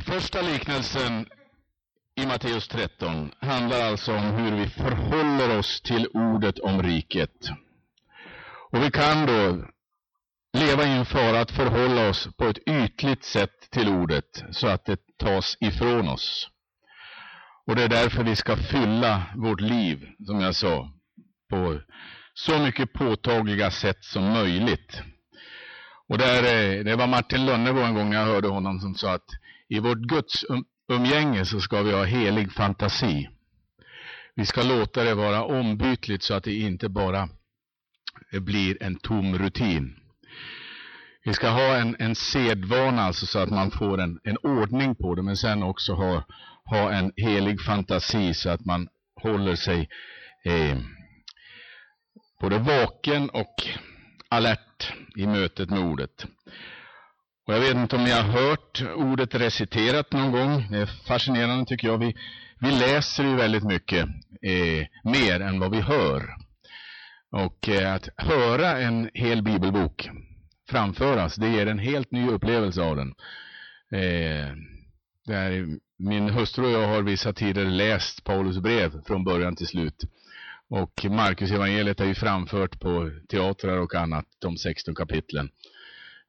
Första liknelsen i Matteus 13 handlar alltså om hur vi förhåller oss till ordet om riket. Och vi kan då leva i en fara att förhålla oss på ett ytligt sätt till ordet så att det tas ifrån oss. Och det är därför vi ska fylla vårt liv, som jag sa, på så mycket påtagliga sätt som möjligt. Och där, eh, det var Martin Lönnebo en gång när jag hörde honom som sa att i vårt Guds um, umgänge så ska vi ha helig fantasi. Vi ska låta det vara ombytligt så att det inte bara blir en tom rutin. Vi ska ha en, en sedvana alltså så att man får en, en ordning på det men sen också ha, ha en helig fantasi så att man håller sig eh, både vaken och alert i mötet med ordet. Och jag vet inte om ni har hört ordet reciterat någon gång. Det är fascinerande tycker jag. Vi, vi läser ju väldigt mycket eh, mer än vad vi hör. Och eh, att höra en hel bibelbok framföras, det ger en helt ny upplevelse av den. Eh, där min hustru och jag har vissa tider läst Paulus brev från början till slut. Och Markus evangeliet är ju framfört på teatrar och annat, de 16 kapitlen.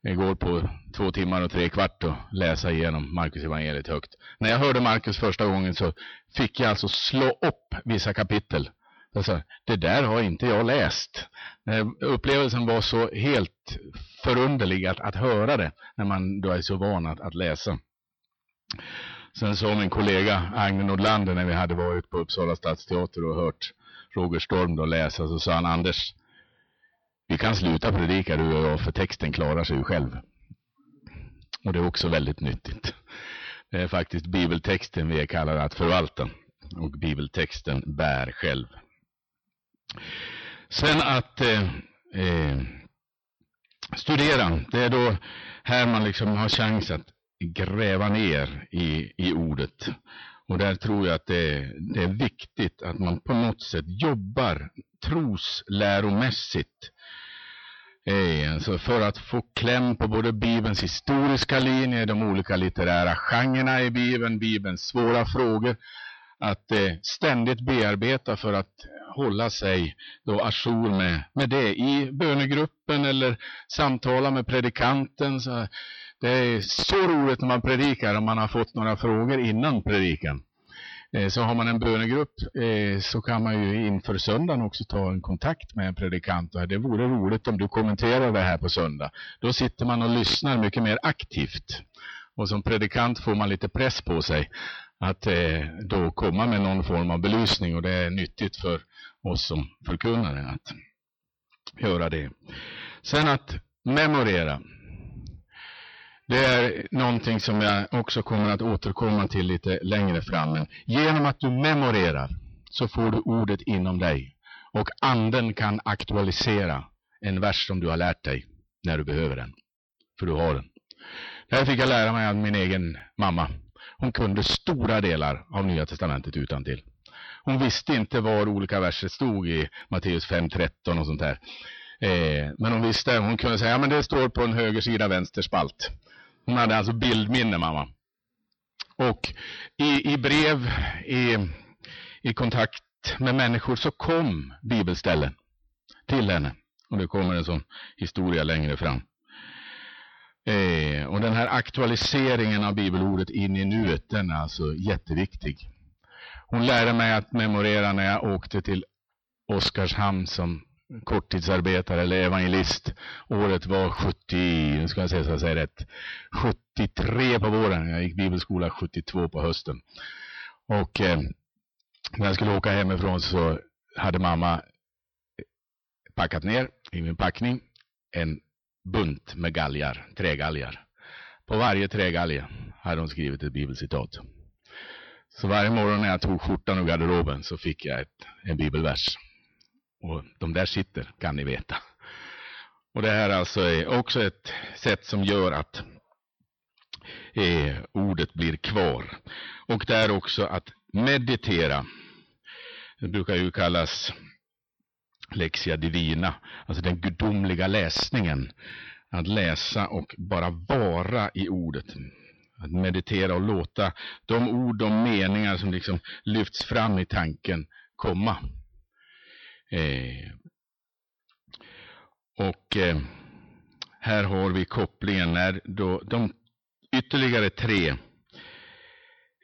Det går på två timmar och tre kvart att läsa igenom Markus evangeliet högt. När jag hörde Markus första gången så fick jag alltså slå upp vissa kapitel. Alltså, det där har inte jag läst. Eh, upplevelsen var så helt förunderlig att, att höra det när man då är så van att, att läsa. Sen sa min kollega Agne Nordlander när vi hade varit på Uppsala stadsteater och hört Roger Storm då läsa så sa han Anders, vi kan sluta predika du och jag för texten klarar sig ju själv. Och det är också väldigt nyttigt. Det är faktiskt bibeltexten vi är kallade att förvalta och bibeltexten bär själv. Sen att eh, eh, studera, det är då här man liksom har chans att gräva ner i, i ordet. Och där tror jag att det det är viktigt att man på något sätt jobbar trosläromässigt eh, alltså för att få kläm på både Bibelns historiska linje, de olika litterära genrerna i Bibeln, Bibelns svåra frågor, att eh, ständigt bearbeta för att hålla sig då ajour med, med det i bönegruppen eller samtala med predikanten. Så det är så roligt när man predikar om man har fått några frågor innan predikan. Eh, så har man en bönegrupp eh, så kan man ju inför söndagen också ta en kontakt med en predikant. Det vore roligt om du kommenterar det här på söndag. Då sitter man och lyssnar mycket mer aktivt. Och som predikant får man lite press på sig att eh, då komma med någon form av belysning och det är nyttigt för oss som förkunnare att göra det. Sen att memorera. Det är någonting som jag också kommer att återkomma till lite längre fram. Men genom att du memorerar så får du ordet inom dig. Och anden kan aktualisera en vers som du har lärt dig när du behöver den. För du har den. Det här fick jag lära mig av min egen mamma. Hon kunde stora delar av Nya Testamentet utan till. Hon visste inte var olika verser stod i Matteus 5.13 och sånt där. Eh, men hon visste, hon kunde säga, ja men det står på en höger sida vänster spalt. Hon hade alltså bildminne, mamma. Och i, i brev, i, i kontakt med människor så kom bibelställen till henne. Och det kommer en sån historia längre fram. Eh, och den här aktualiseringen av bibelordet in i nuet, den är alltså jätteviktig. Hon lärde mig att memorera när jag åkte till Oskarshamn som Mm. korttidsarbetare eller evangelist. Året var 70, nu ska jag säga så jag säger rätt, 73 på våren. Jag gick bibelskola 72 på hösten. Och eh, när jag skulle åka hemifrån så hade mamma packat ner i min packning en bunt med galgar, trägalgar. På varje trägalge hade hon skrivit ett bibelcitat. Så varje morgon när jag tog skjortan ur garderoben så fick jag ett, en bibelvers. Och de där sitter, kan ni veta. Och det här alltså är också ett sätt som gör att eh, ordet blir kvar. Och det är också att meditera. Det brukar ju kallas Lexia Divina, alltså den gudomliga läsningen. Att läsa och bara vara i ordet. Att meditera och låta de ord, de meningar som liksom lyfts fram i tanken komma. Eh, och eh, här har vi kopplingen när då de ytterligare tre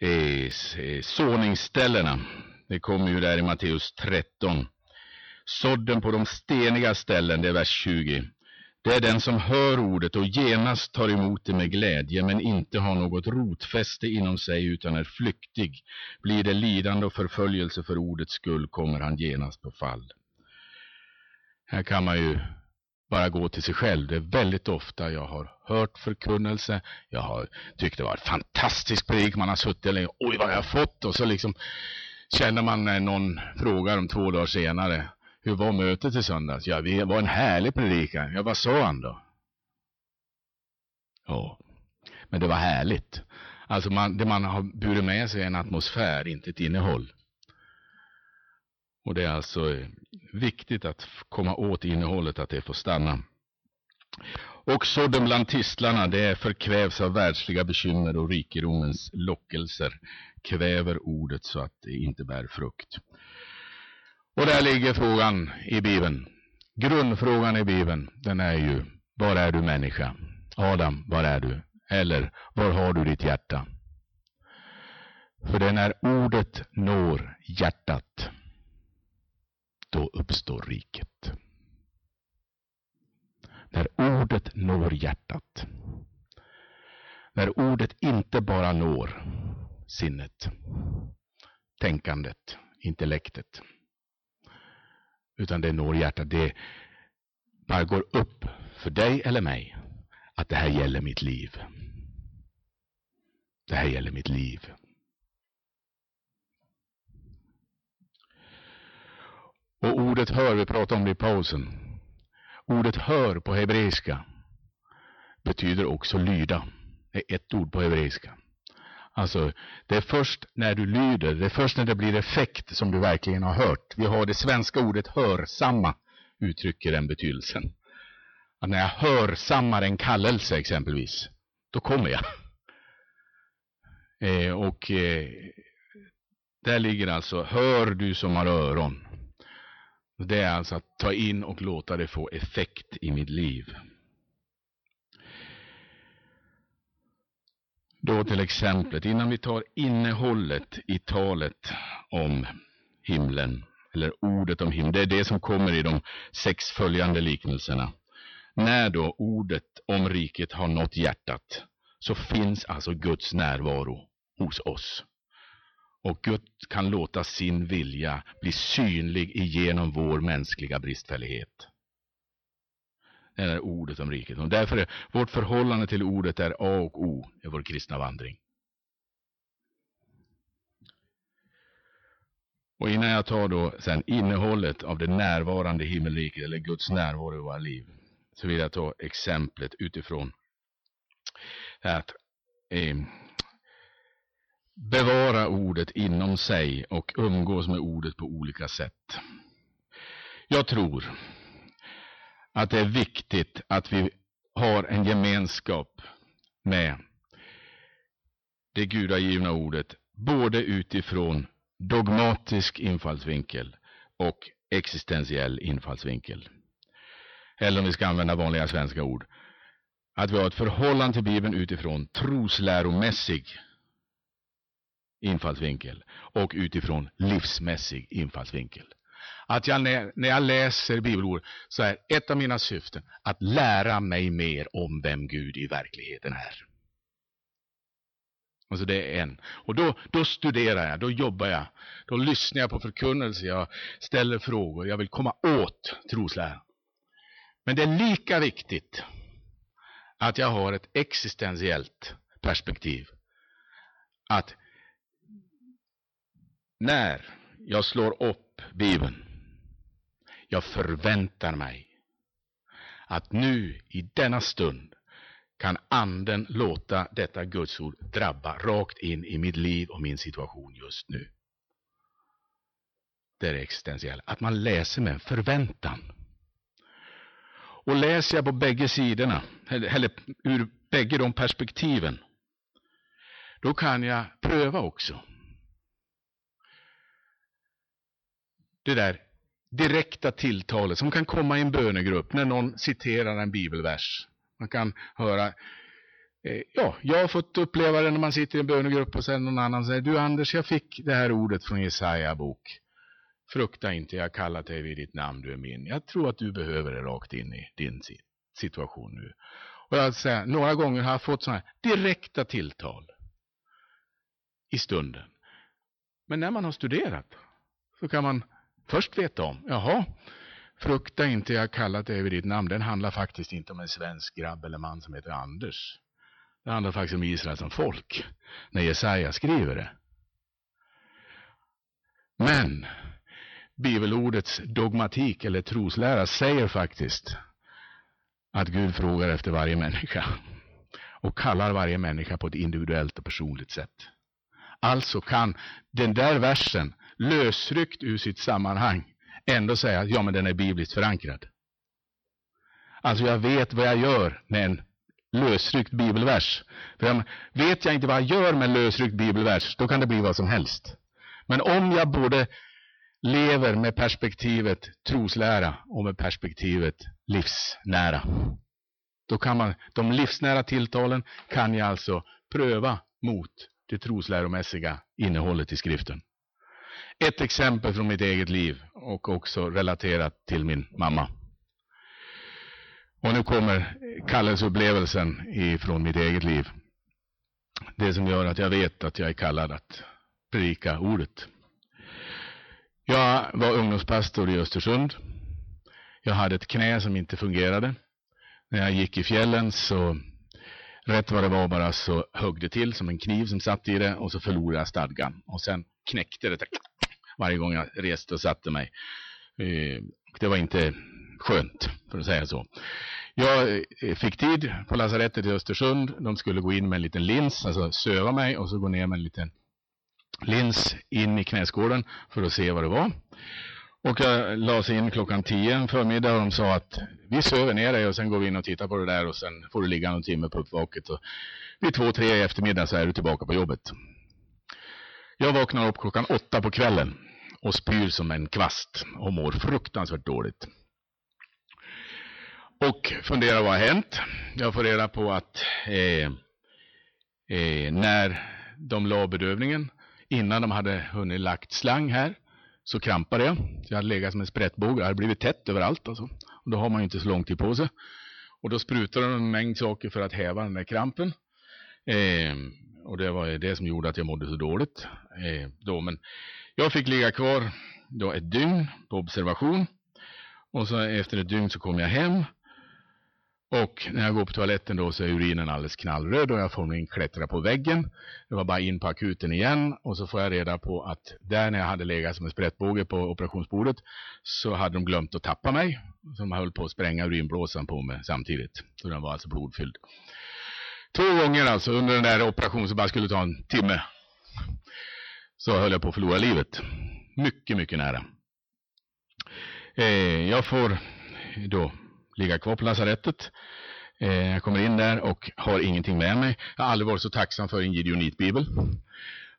eh, eh såningsställena, det kommer ju där i Matteus 13. Sådden på de steniga ställen, det är vers 20. Det är den som hör ordet och genast tar emot det med glädje, men inte har något rotfäste inom sig utan är flyktig. Blir det lidande och förföljelse för ordets skull kommer han genast på fall. Här kan man ju bara gå till sig själv. Det är väldigt ofta jag har hört förkunnelse. Jag har tyckt det var ett fantastiskt prik. Man har suttit länge. Oj, vad jag har fått! Och så liksom känner man när någon frågar om två dagar senare. Hur var mötet i söndags? Ja, det var en härlig predikan. Ja, vad sa han då? Ja, men det var härligt. Alltså man, det man har burit med sig är en atmosfär, inte ett innehåll. Och det är alltså eh, viktigt att komma åt innehållet, att det får stanna. Och sådden bland tistlarna, det förkvävs av världsliga bekymmer och rikedomens lockelser, kväver ordet så att det inte bär frukt. Och där ligger frågan i Bibeln. Grundfrågan i Bibeln, den är ju, var är du människa? Adam, var är du? Eller, var har du ditt hjärta? För det är när ordet når hjärtat, då uppstår riket. När ordet når hjärtat. När ordet inte bara når sinnet, tänkandet, intellektet, utan det når hjärtat. Det bara går upp för dig eller mig att det här gäller mitt liv. Det här gäller mitt liv. Och ordet hör, vi pratade om det i pausen. Ordet hör på hebreiska betyder också lyda. Det är ett ord på hebreiska. Alltså, det är först när du lyder, det är först när det blir effekt som du verkligen har hört. Vi har det svenska ordet hörsamma, uttrycker den betydelsen. Att när jag hörsammar en kallelse exempelvis, då kommer jag. Eh, och eh, där ligger alltså, hör du som har öron. Det är alltså att ta in och låta det få effekt i mitt liv. Då till exemplet, innan vi tar innehållet i talet om himlen, eller ordet om himlen, det är det som kommer i de sex följande liknelserna. När då ordet om riket har nått hjärtat, så finns alltså Guds närvaro hos oss. Och Gud kan låta sin vilja bli synlig igenom vår mänskliga bristfällighet. Det är ordet om riket. Och därför är vårt förhållande till ordet är A och O i vår kristna vandring. Och innan jag tar då sen innehållet av det närvarande himmelriket eller Guds närvaro i våra liv så vill jag ta exemplet utifrån att eh, bevara ordet inom sig och umgås med ordet på olika sätt. Jag tror att det är viktigt att vi har en gemenskap med det gudagivna ordet, både utifrån dogmatisk infallsvinkel och existentiell infallsvinkel. Eller om vi ska använda vanliga svenska ord, att vi har ett förhållande till Bibeln utifrån trosläromässig infallsvinkel och utifrån livsmässig infallsvinkel. Att jag när, jag läser bibelord så är ett av mina syften att lära mig mer om vem Gud i verkligheten är. Alltså det är en. Och då, då studerar jag, då jobbar jag, då lyssnar jag på förkunnelse, jag ställer frågor, jag vill komma åt trosläran. Men det är lika viktigt att jag har ett existentiellt perspektiv. Att när jag slår upp Bibeln jag förväntar mig att nu i denna stund kan anden låta detta gudsord drabba rakt in i mitt liv och min situation just nu. Det är det existentiella. Att man läser med en förväntan. Och läser jag på bägge sidorna, eller, eller ur bägge de perspektiven, då kan jag pröva också. Det där direkta tilltalet som kan komma i en bönegrupp när någon citerar en bibelvers. Man kan höra, eh, ja, jag har fått uppleva det när man sitter i en bönegrupp och sen någon annan säger, du Anders, jag fick det här ordet från Jesaja bok. Frukta inte, jag har kallat dig vid ditt namn, du är min. Jag tror att du behöver det rakt in i din situation nu. Och jag säga, några gånger har jag fått sådana här direkta tilltal i stunden. Men när man har studerat så kan man först veta om, jaha, frukta inte, jag kallat dig vid ditt namn. Den handlar faktiskt inte om en svensk grabb eller man som heter Anders. Det handlar faktiskt om Israel som folk, när Jesaja skriver det. Men bibelordets dogmatik eller troslära säger faktiskt att Gud frågar efter varje människa och kallar varje människa på ett individuellt och personligt sätt. Alltså kan den där versen lösryckt ur sitt sammanhang ändå säga att ja, men den är bibliskt förankrad. Alltså jag vet vad jag gör med en lösryckt bibelvers. För vet jag inte vad jag gör med en lösryckt bibelvers, då kan det bli vad som helst. Men om jag både lever med perspektivet troslära och med perspektivet livsnära. Då kan man, de livsnära tilltalen kan jag alltså pröva mot det trosläromässiga innehållet i skriften. Ett exempel från mitt eget liv och också relaterat till min mamma. Och nu kommer kallelseupplevelsen ifrån mitt eget liv. Det som gör att jag vet att jag är kallad att predika ordet. Jag var ungdomspastor i Östersund. Jag hade ett knä som inte fungerade. När jag gick i fjällen så rätt vad det var bara så högg det till som en kniv som satt i det och så förlorade jag stadgan. Och sen knäckte det varje gång jag reste och satte mig. Eh, det var inte skönt, för att säga så. Jag eh, fick tid på lasarettet i Östersund. De skulle gå in med en liten lins, alltså söva mig och så gå ner med en liten lins in i knäskålen för att se vad det var. Och jag lades in klockan tio en förmiddag och de sa att vi söver ner dig och sen går vi in och tittar på det där och sen får du ligga någon timme på uppvaket. Och vid två, tre i eftermiddag så är du tillbaka på jobbet. Jag vaknar upp klockan åtta på kvällen och spyr som en kvast och mår fruktansvärt dåligt. Och funderar vad har hänt. Jag får reda på att eh, eh, när de la bedövningen Innan de hade hunnit lagt slang här så krampade jag. Jag hade legat som en sprättbåge. Det hade blivit tätt överallt. Alltså. Och då har man ju inte så lång tid på sig. Och då sprutade de en mängd saker för att häva den där krampen. Eh, och det var det som gjorde att jag mådde så dåligt. Eh, då. Men jag fick ligga kvar då ett dygn på observation. Och så efter ett dygn så kom jag hem. Och när jag går på toaletten då så är urinen alldeles knallröd och jag får min klättra på väggen. Det var bara in på akuten igen och så får jag reda på att där när jag hade legat som en sprättbåge på operationsbordet så hade de glömt att tappa mig. De höll på att spränga urinblåsan på mig samtidigt. Så den var alltså blodfylld. Två gånger alltså under den där operationen som bara skulle ta en timme. Så höll jag på att förlora livet. Mycket, mycket nära. Eh, jag får då ligga kvar på lasarettet. Eh, jag kommer in där och har ingenting med mig. Jag har aldrig varit så tacksam för en gideonitbibel.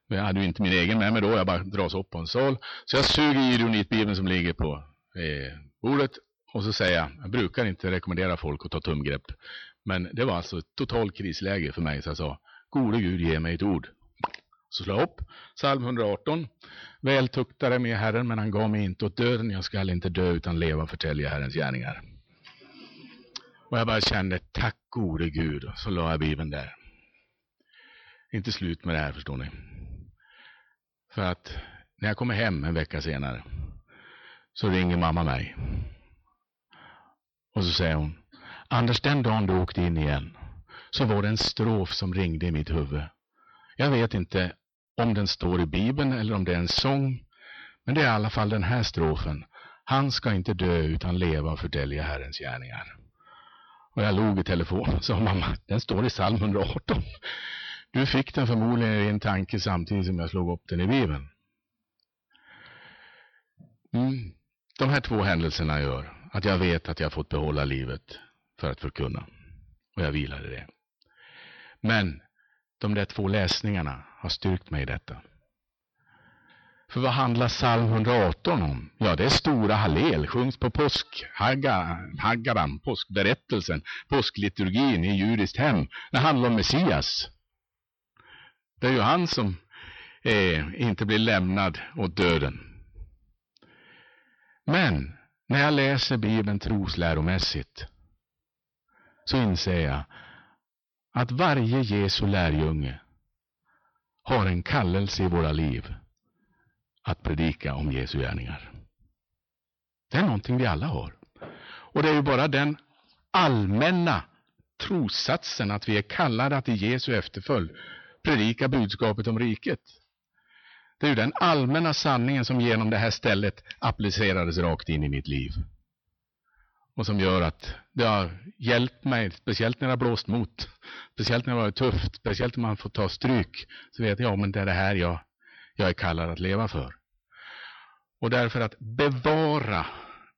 Men jag hade ju inte min egen med mig då, jag bara dras upp på en sal. Så jag suger gideonitbibeln som ligger på eh, bordet och så säger jag, jag brukar inte rekommendera folk att ta tumgrepp. Men det var alltså ett totalt krisläge för mig så jag sa, gode Gud ge mig ett ord. Så slå jag upp psalm 118. Väl tuktade med Herren, men han gav mig inte åt döden. Jag skall inte dö utan leva och förtälja Herrens gärningar. Och jag bara kände, tack gode Gud. Så la jag Bibeln där. Inte slut med det här förstår ni. För att när jag kommer hem en vecka senare så ringer mamma mig. Och så säger hon, Anders den dagen du åkte in igen så var det en strof som ringde i mitt huvud. Jag vet inte om den står i Bibeln eller om det är en sång. Men det är i alla fall den här strofen. Han ska inte dö utan leva och förtälja Herrens gärningar. Och jag log i telefon och sa mamma, den står i psalm 118. Du fick den förmodligen i en tanke samtidigt som jag slog upp den i Bibeln. Mm. De här två händelserna gör att jag vet att jag fått behålla livet för att förkunna. Och jag vilade det. Men de där två läsningarna har styrkt mig i detta. För vad handlar psalm 118 om? Ja, det är stora hallel, sjungs på påsk, haggaran, påskberättelsen, påskliturgin i judiskt hem. Det handlar om Messias. Det är ju han som eh, inte blir lämnad åt döden. Men när jag läser Bibeln trosläromässigt så inser jag att varje Jesu lärjunge har en kallelse i våra liv att predika om Jesu gärningar. Det är någonting vi alla har. Och det är ju bara den allmänna trossatsen att vi är kallade att i Jesu efterföljd predika budskapet om riket. Det är ju den allmänna sanningen som genom det här stället applicerades rakt in i mitt liv. Och som gör att det har hjälpt mig, speciellt när det har blåst mot. Speciellt när det har varit tufft, speciellt när man får ta stryk. Så vet jag, men det är det här jag, jag är kallad att leva för. Och därför att bevara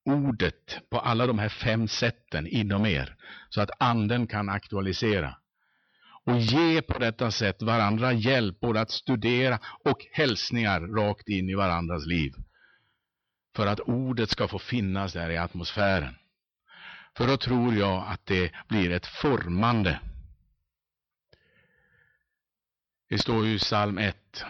ordet på alla de här fem sätten inom er. Så att anden kan aktualisera och ge på detta sätt varandra hjälp både att studera och hälsningar rakt in i varandras liv. För att ordet ska få finnas där i atmosfären. För då tror jag att det blir ett formande. Det står ju i psalm 1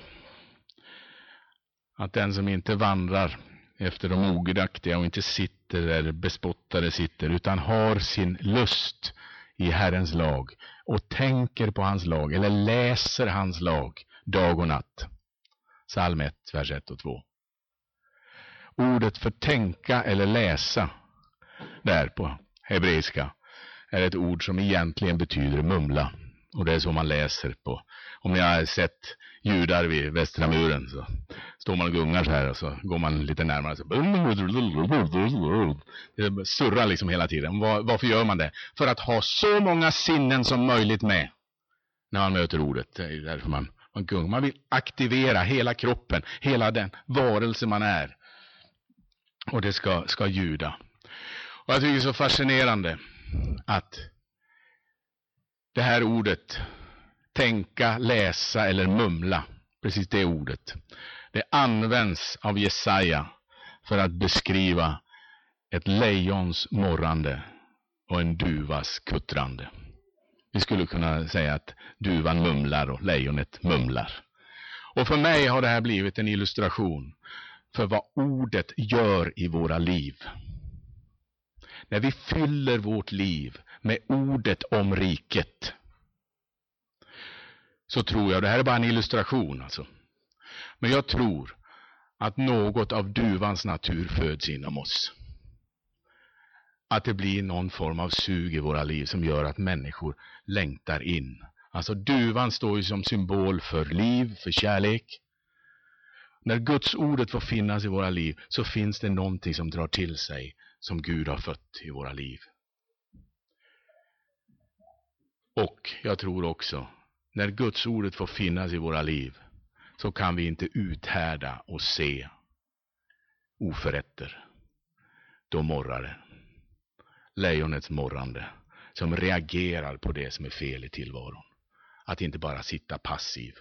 att den som inte vandrar efter de ogudaktiga och inte sitter där bespottade sitter utan har sin lust i Herrens lag och tänker på hans lag eller läser hans lag dag och natt. Psalm 1, vers 1 och 2. Ordet för tänka eller läsa där på hebreiska är ett ord som egentligen betyder mumla. Och det är så man läser på. Om ni har sett judar vid Västra muren så står man och gungar så här och så går man lite närmare. Så det surrar liksom hela tiden. Var, varför gör man det? För att ha så många sinnen som möjligt med när man möter ordet. Det är därför man, man gungar. Man vill aktivera hela kroppen, hela den varelse man är. Och det ska, ska ljuda. Och jag tycker det är så fascinerande att det här ordet tänka, läsa eller mumla, precis det ordet, det används av Jesaja för att beskriva ett lejons morrande och en duvas kuttrande. Vi skulle kunna säga att duvan mumlar och lejonet mumlar. Och för mig har det här blivit en illustration för vad ordet gör i våra liv. När vi fyller vårt liv med ordet om riket så tror jag, det här är bara en illustration alltså, men jag tror att något av duvans natur föds inom oss. Att det blir någon form av sug i våra liv som gör att människor längtar in. Alltså duvan står ju som symbol för liv, för kärlek. När Guds ordet får finnas i våra liv så finns det någonting som drar till sig som Gud har fött i våra liv. Och jag tror också när Guds ordet får finnas i våra liv så kan vi inte uthärda och se oförrätter. Då morrar det. Lejonets morrande som reagerar på det som är fel i tillvaron. Att inte bara sitta passiv.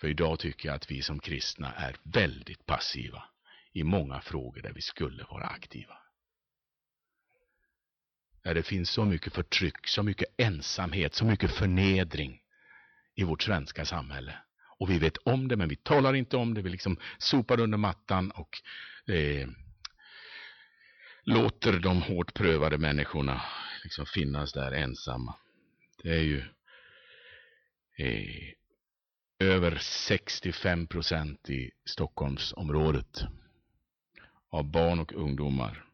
För idag tycker jag att vi som kristna är väldigt passiva i många frågor där vi skulle vara aktiva. När det finns så mycket förtryck, så mycket ensamhet, så mycket förnedring i vårt svenska samhälle. Och vi vet om det, men vi talar inte om det. Vi liksom sopar under mattan och eh, låter de hårt prövade människorna liksom finnas där ensamma. Det är ju eh, över 65 procent i Stockholmsområdet av barn och ungdomar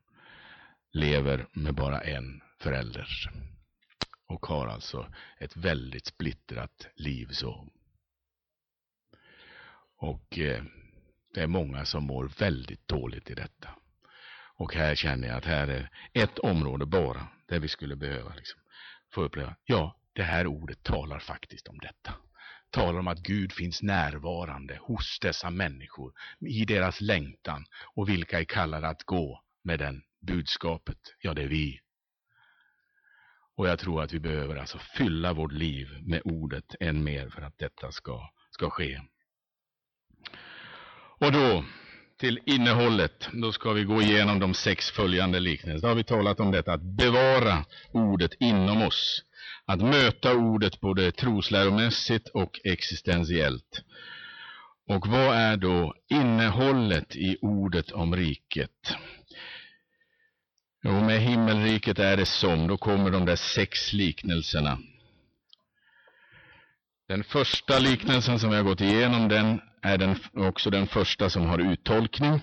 lever med bara en förälder och har alltså ett väldigt splittrat liv så. Och eh, det är många som mår väldigt dåligt i detta. Och här känner jag att här är ett område bara där vi skulle behöva liksom, få uppleva, ja, det här ordet talar faktiskt om detta. Talar om att Gud finns närvarande hos dessa människor i deras längtan och vilka är kallade att gå med den budskapet. Ja, det är vi. Och jag tror att vi behöver alltså fylla vårt liv med ordet än mer för att detta ska, ska ske. Och då till innehållet. Då ska vi gå igenom de sex följande liknelserna. Då har vi talat om detta att bevara ordet inom oss. Att möta ordet både trosläromässigt och existentiellt. Och vad är då innehållet i ordet om riket? Jo, med himmelriket är det som, då kommer de där sex liknelserna. Den första liknelsen som vi har gått igenom, den är den, också den första som har uttolkning.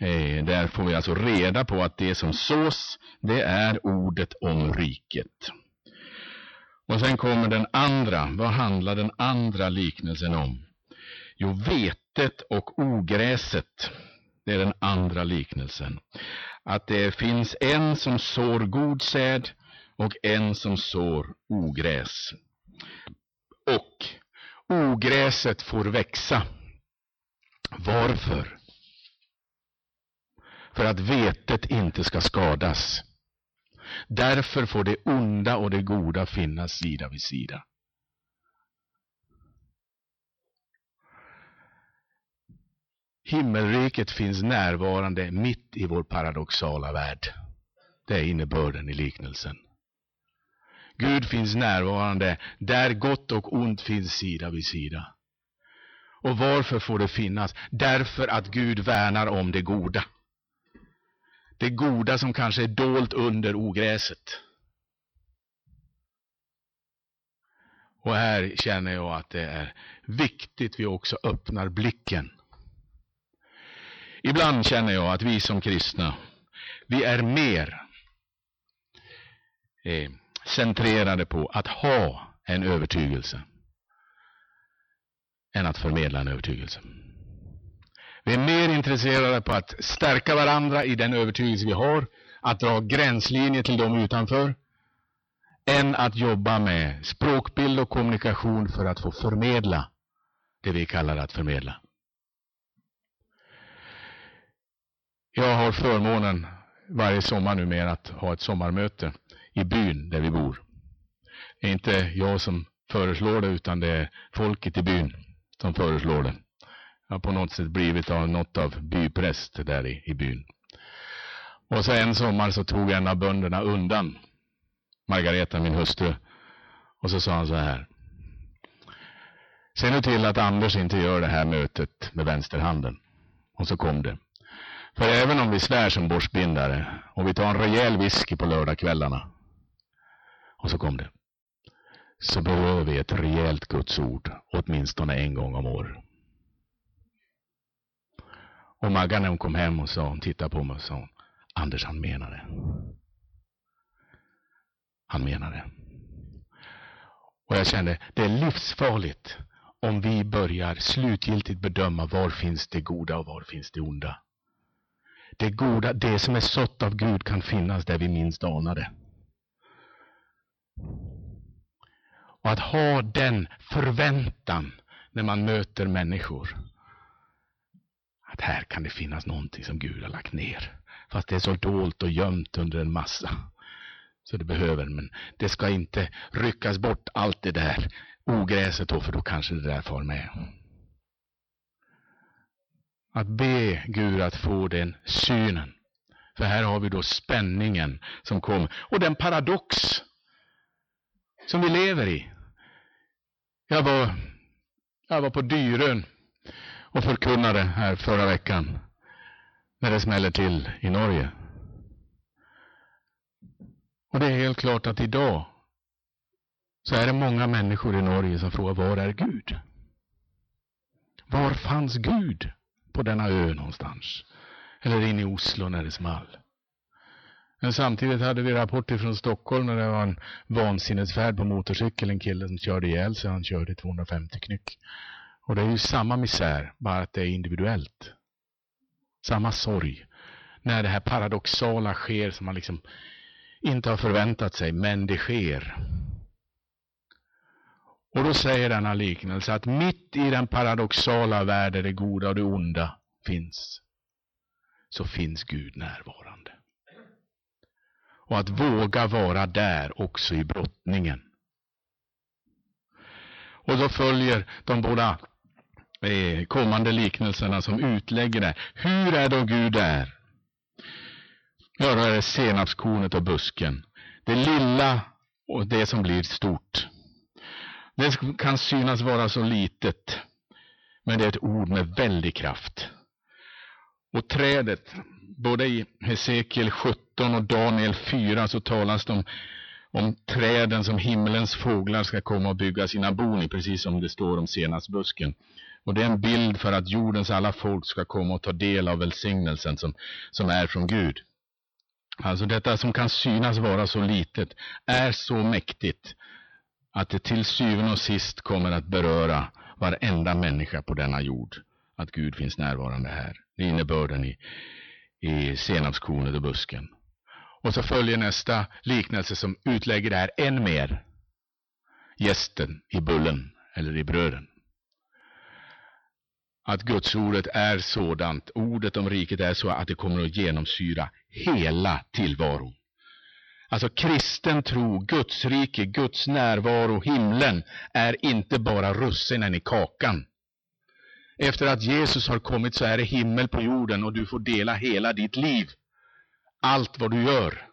Eh, där får vi alltså reda på att det som sås, det är ordet om riket. Och sen kommer den andra. Vad handlar den andra liknelsen om? Jo, vetet och ogräset. Det är den andra liknelsen. Att det finns en som sår god säd och en som sår ogräs. Och ogräset får växa. Varför? För att vetet inte ska skadas. Därför får det onda och det goda finnas sida vid sida. Himmelriket finns närvarande mitt i vår paradoxala värld. Det är innebörden i liknelsen. Gud finns närvarande där gott och ont finns sida vid sida. Och varför får det finnas? Därför att Gud värnar om det goda. Det goda som kanske är dolt under ogräset. Och här känner jag att det är viktigt vi också öppnar blicken. Ibland känner jag att vi som kristna, vi är mer eh, centrerade på att ha en övertygelse än att förmedla en övertygelse. Vi är mer intresserade på att stärka varandra i den övertygelse vi har, att dra gränslinjer till dem utanför, än att jobba med språkbild och kommunikation för att få förmedla det vi kallar att förmedla. Jag har förmånen varje sommar numera att ha ett sommarmöte i byn där vi bor. Det är inte jag som föreslår det utan det är folket i byn som föreslår det. Jag har på något sätt blivit av något av bypräst där i, i byn. Och så en sommar så tog en av bönderna undan Margareta, min hustru. Och så sa han så här. Se nu till att Anders inte gör det här mötet med vänsterhanden. Och så kom det. För även om vi svär som borstbindare och vi tar en rejäl whisky på lördagskvällarna och så kom det. Så behöver vi ett rejält Guds ord åtminstone en gång om året. Och Maggan när hon kom hem och sa, hon tittade på mig och sa, Anders han menar det. Han menar det. Och jag kände, det är livsfarligt om vi börjar slutgiltigt bedöma var finns det goda och var finns det onda. Det goda, det som är sått av Gud kan finnas där vi minst anar det. Och att ha den förväntan när man möter människor. Att här kan det finnas någonting som Gud har lagt ner. Fast det är så dolt och gömt under en massa. Så det behöver, men det ska inte ryckas bort allt det där ogräset då, för då kanske det där far med. Att be Gud att få den synen. För här har vi då spänningen som kommer. Och den paradox som vi lever i. Jag var, jag var på Dyrön och förkunnade här förra veckan när det smäller till i Norge. Och det är helt klart att idag så är det många människor i Norge som frågar var är Gud? Var fanns Gud på denna ö någonstans? Eller inne i Oslo när det small? Men samtidigt hade vi rapporter från Stockholm när det var en vansinnesfärd på motorcykel. En kille som körde ihjäl sig. Han körde 250 knyck. Och det är ju samma misär, bara att det är individuellt. Samma sorg. När det här paradoxala sker som man liksom inte har förväntat sig, men det sker. Och då säger denna liknelse att mitt i den paradoxala värld där det goda och det onda finns, så finns Gud närvarande och att våga vara där också i brottningen. Och då följer de båda eh, kommande liknelserna som utlägger det. Hur är då Gud där? Ja, då är det senapskornet och busken. Det lilla och det som blir stort. Det kan synas vara så litet, men det är ett ord med väldig kraft. Och trädet, både i Hesekiel 17 och Daniel 4 så talas det om, om träden som himlens fåglar ska komma och bygga sina bon i, precis som det står om senapsbusken. Och det är en bild för att jordens alla folk ska komma och ta del av välsignelsen som, som är från Gud. Alltså detta som kan synas vara så litet är så mäktigt att det till syvende och sist kommer att beröra varenda människa på denna jord. Att Gud finns närvarande här. Det är innebörden i, i senapskornet och busken. Och så följer nästa liknelse som utlägger det här än mer. Gästen i bullen eller i bröden att Guds ordet är sådant, ordet om riket är så att det kommer att genomsyra hela tillvaron. Alltså kristen tro, Guds rike, Guds närvaro, himlen är inte bara russinen i kakan. Efter att Jesus har kommit så är det himmel på jorden och du får dela hela ditt liv. Allt vad du gör.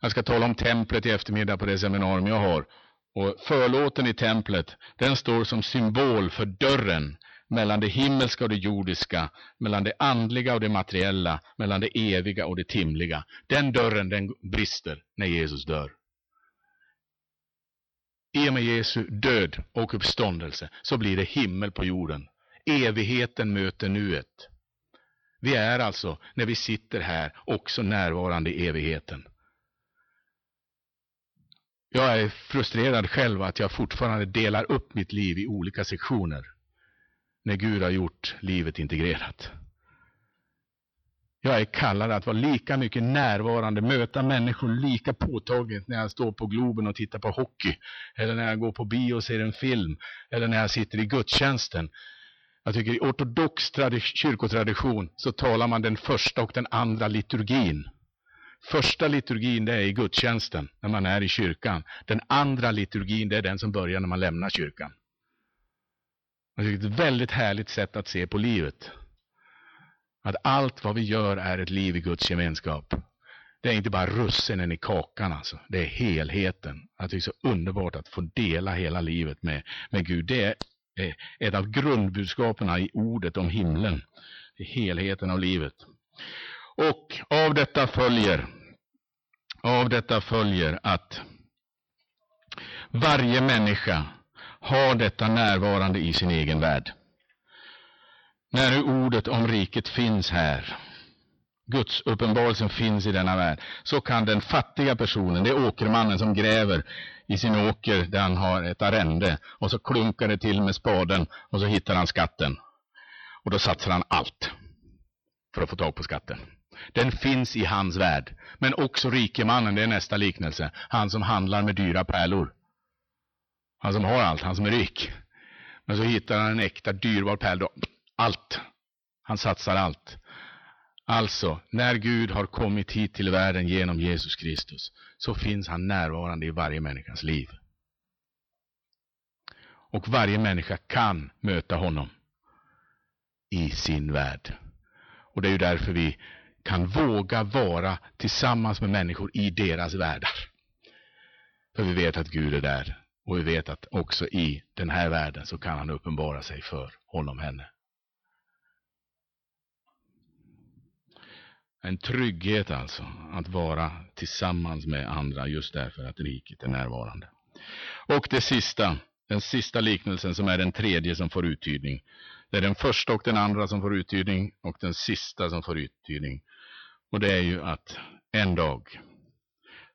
Jag ska tala om templet i eftermiddag på det seminarium jag har. Och förlåten i templet, den står som symbol för dörren mellan det himmelska och det jordiska, mellan det andliga och det materiella, mellan det eviga och det timliga. Den dörren den brister när Jesus dör. I och med Jesu död och uppståndelse så blir det himmel på jorden. Evigheten möter nuet. Vi är alltså, när vi sitter här, också närvarande i evigheten. Jag är frustrerad själv att jag fortfarande delar upp mitt liv i olika sektioner när Gud har gjort livet integrerat. Jag är kallad att vara lika mycket närvarande, möta människor lika påtagligt när jag står på Globen och tittar på hockey, eller när jag går på bio och ser en film, eller när jag sitter i gudstjänsten. Jag tycker i ortodox kyrkotradition så talar man den första och den andra liturgin. Första liturgin det är i gudstjänsten, när man är i kyrkan. Den andra liturgin det är den som börjar när man lämnar kyrkan. Jag tycker Det är ett väldigt härligt sätt att se på livet. Att allt vad vi gör är ett liv i Guds gemenskap. Det är inte bara russinen i kakan alltså. Det är helheten. Att det är så underbart att få dela hela livet med, med Gud. Det är Eh, ett av grundbudskapen i ordet om himlen. Helheten av livet. Och av detta följer, av detta följer att varje människa har detta närvarande i sin egen värld. När nu ordet om riket finns här, Guds uppenbarelsen finns i denna värld, så kan den fattiga personen, det är åkermannen som gräver i sin åker där han har ett arrende, och så klunkar det till med spaden och så hittar han skatten. Och då satsar han allt för att få tag på skatten. Den finns i hans värld. Men också rikemannen, det är nästa liknelse, han som handlar med dyra pärlor. Han som har allt, han som är rik. Men så hittar han en äkta dyrbar pärl. Allt. Han satsar allt. Alltså, när Gud har kommit hit till världen genom Jesus Kristus, så finns han närvarande i varje människas liv. Och varje människa kan möta honom i sin värld. Och det är ju därför vi kan våga vara tillsammans med människor i deras världar. För vi vet att Gud är där och vi vet att också i den här världen så kan han uppenbara sig för honom, henne. En trygghet alltså, att vara tillsammans med andra just därför att riket är närvarande. Och det sista, den sista liknelsen som är den tredje som får uttydning. Det är den första och den andra som får uttydning och den sista som får uttydning. Och det är ju att en dag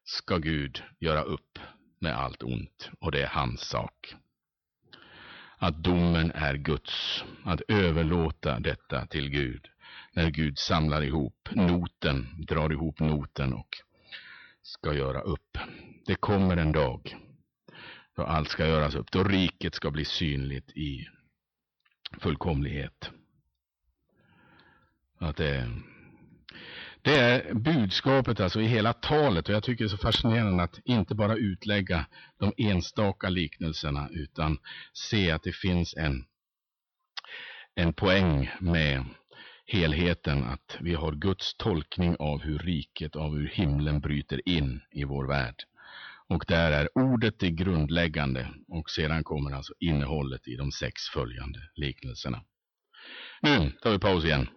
ska Gud göra upp med allt ont och det är hans sak. Att domen är Guds, att överlåta detta till Gud. När Gud samlar ihop noten, drar ihop noten och ska göra upp. Det kommer en dag då allt ska göras upp, då riket ska bli synligt i fullkomlighet. Att det, Det är budskapet alltså i hela talet och jag tycker det är så fascinerande att inte bara utlägga de enstaka liknelserna utan se att det finns en, en poäng med helheten, att vi har Guds tolkning av hur riket, av hur himlen bryter in i vår värld. Och där är ordet det grundläggande och sedan kommer alltså innehållet i de sex följande liknelserna. Nu tar vi paus igen.